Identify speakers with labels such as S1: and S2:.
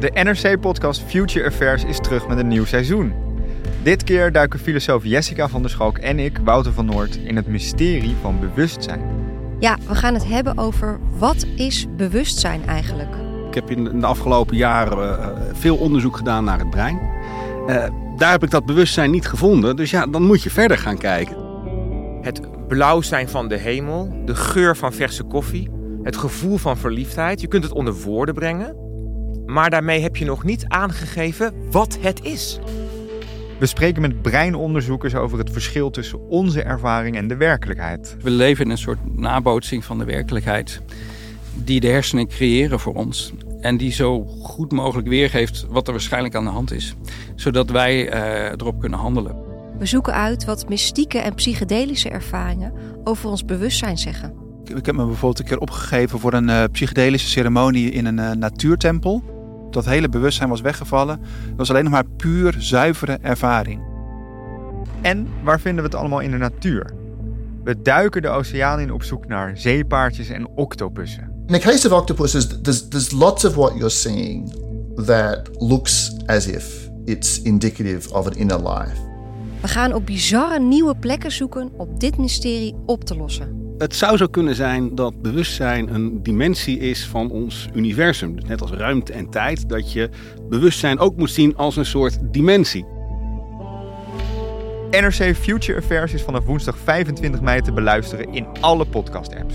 S1: De NRC-podcast Future Affairs is terug met een nieuw seizoen. Dit keer duiken filosoof Jessica van der Schalk en ik, Wouter van Noord, in het mysterie van bewustzijn.
S2: Ja, we gaan het hebben over wat is bewustzijn eigenlijk?
S3: Ik heb in de afgelopen jaren uh, veel onderzoek gedaan naar het brein. Uh, daar heb ik dat bewustzijn niet gevonden, dus ja, dan moet je verder gaan kijken.
S4: Het blauw zijn van de hemel, de geur van verse koffie, het gevoel van verliefdheid. Je kunt het onder woorden brengen, maar daarmee heb je nog niet aangegeven wat het is.
S1: We spreken met breinonderzoekers over het verschil tussen onze ervaring en de werkelijkheid.
S5: We leven in een soort nabootsing van de werkelijkheid die de hersenen creëren voor ons. En die zo goed mogelijk weergeeft wat er waarschijnlijk aan de hand is. Zodat wij uh, erop kunnen handelen.
S2: We zoeken uit wat mystieke en psychedelische ervaringen over ons bewustzijn zeggen.
S6: Ik heb me bijvoorbeeld een keer opgegeven voor een uh, psychedelische ceremonie in een uh, natuurtempel. Dat hele bewustzijn was weggevallen. Dat was alleen nog maar puur zuivere ervaring.
S1: En waar vinden we het allemaal in de natuur? We duiken de oceaan in op zoek naar zeepaardjes en octopussen.
S7: In the case of octopuses, there's, there's lots of what you're seeing that looks as if it's indicative of an inner life.
S2: We gaan op bizarre nieuwe plekken zoeken om dit mysterie op te lossen.
S3: Het zou zo kunnen zijn dat bewustzijn een dimensie is van ons universum. Dus net als ruimte en tijd, dat je bewustzijn ook moet zien als een soort dimensie.
S1: NRC Future Affairs is vanaf woensdag 25 mei te beluisteren in alle podcast-apps.